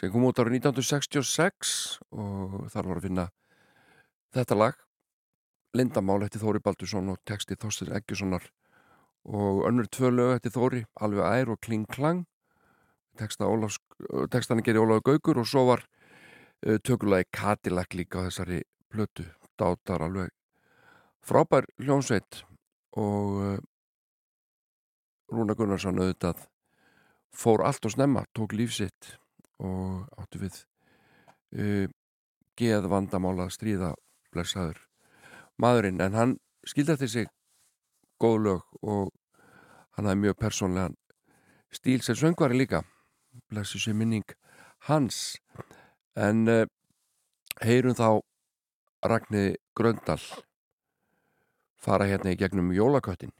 sem kom út ára 1966 og þar voru að finna þetta lag. Lindamál eftir Þóri Baldursson og texti Þorstin Eggjussonar og önnur tvö lög eftir Þóri Alveg ær og kling klang. Textana gerir Óláðu Gaugur og svo var eh, uh, tökulagi Katilag líka á þessari plötu. Dátar alveg. Frábær hljómsveit og uh, Rúna Gunnarsson auðvitað fór allt og snemma, tók lífsitt og áttu við uh, geð vandamála stríða blessaður maðurinn, en hann skildi eftir sig góð lög og hann hafði mjög persónlegan stíl sem söngvari líka. Blessu sem minning hans. En uh, heyrum þá Ragnir Gröndal fara hérna í gegnum Jólaköttin.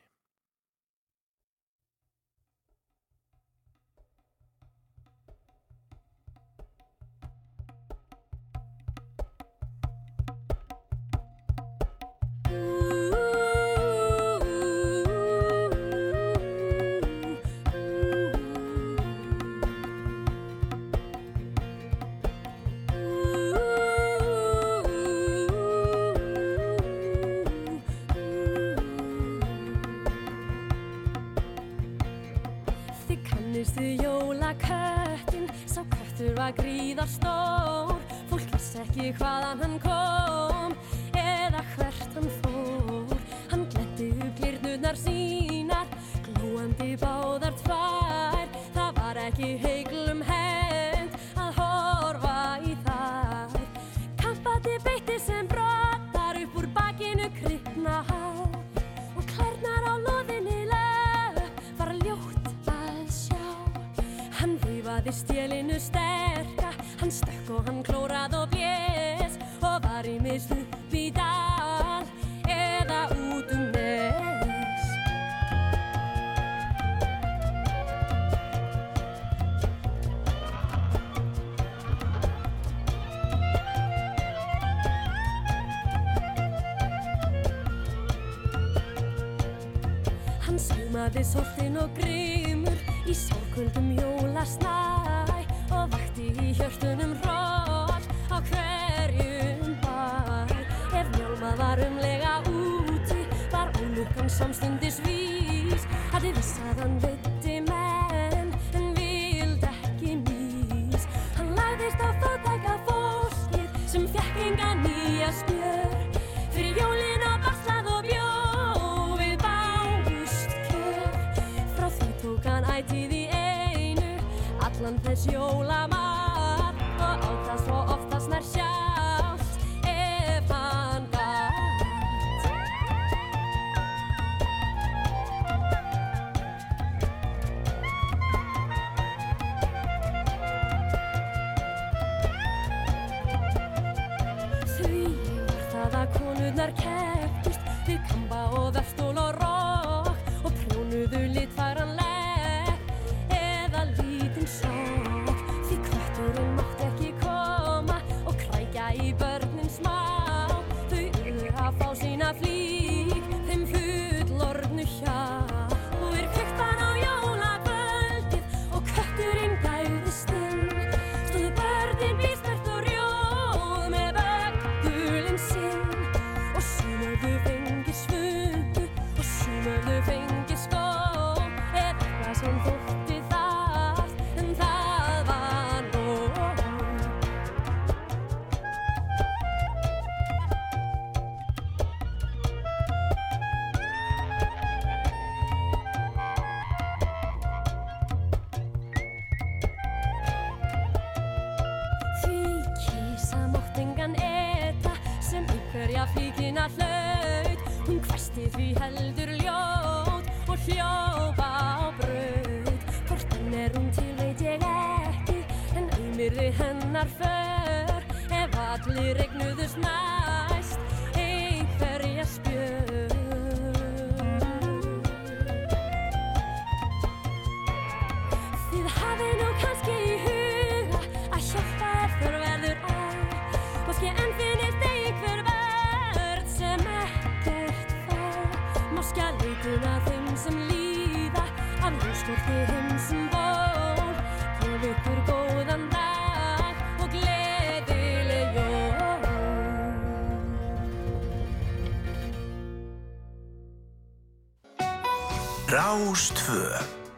this off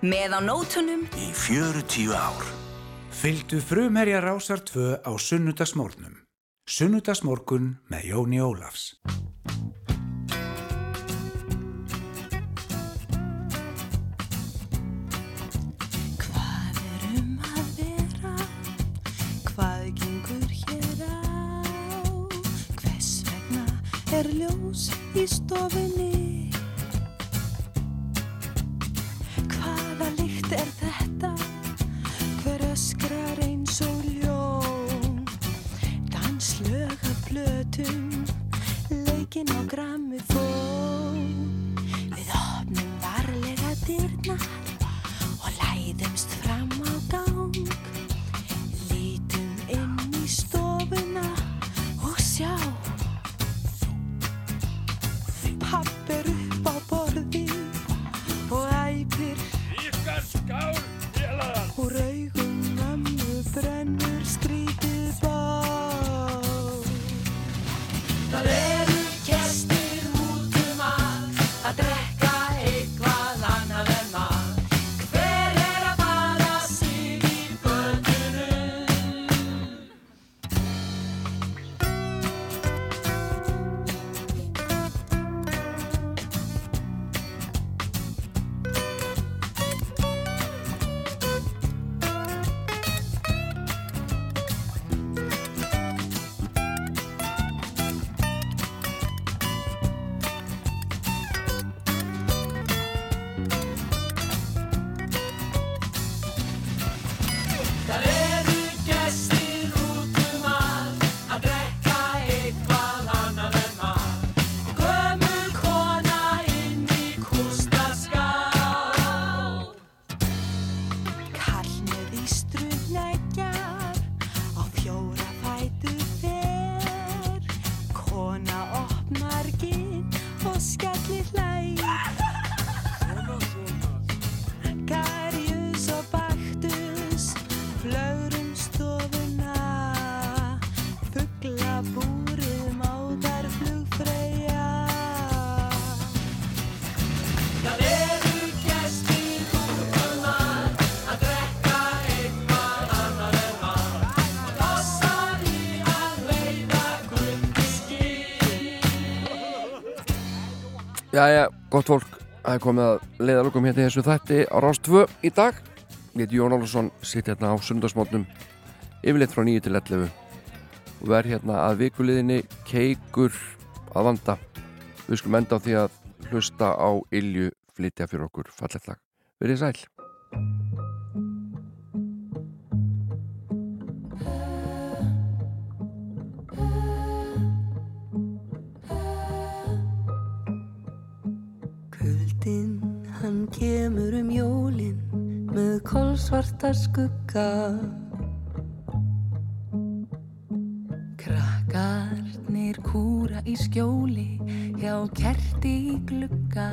Með á nótunum í 40 ár. Fylgdu frumherja rásar 2 á sunnudagsmórnum. Sunnudagsmorgun með Jóni Ólafs. Jæja, gott fólk, það er komið að leiðalokum hérna í þessu þætti á Rás 2 í dag. Ég heiti Jón Álfarsson, sitt hérna á sundarsmótnum, yfirleitt frá 9 til 11 og verð hérna að vikuliðinni keikur að vanda. Við skulum enda á því að hlusta á Ilju flytja fyrir okkur fallegt lag. Verið sæl. Kemur um jólin með kolsvarta skugga. Krakkarnir kúra í skjóli hjá kerti í glugga.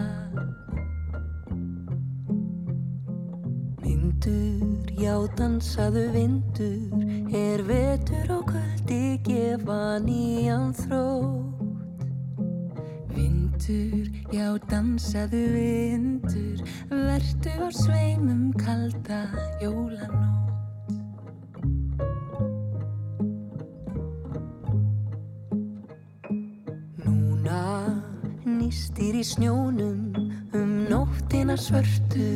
Vindur, já dansaðu vindur er vetur og kvöldi gefa nýjan þrótt Vindur, já dansaðu vindur, vertu á sveimum kalda jólanótt. Núna nýstir í snjónum um nóttina svörtu.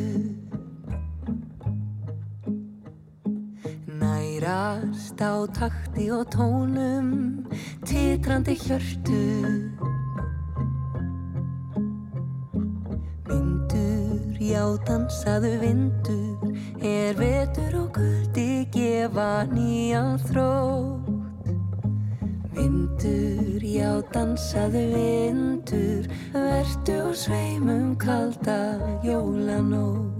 Næ heyrast á takti og tónum, titrandi hjörtu. Já dansaðu vindur, er vetur og kuldi gefa nýjan þrótt. Vindur, já dansaðu vindur, vertu og sveimum kalda jólanótt.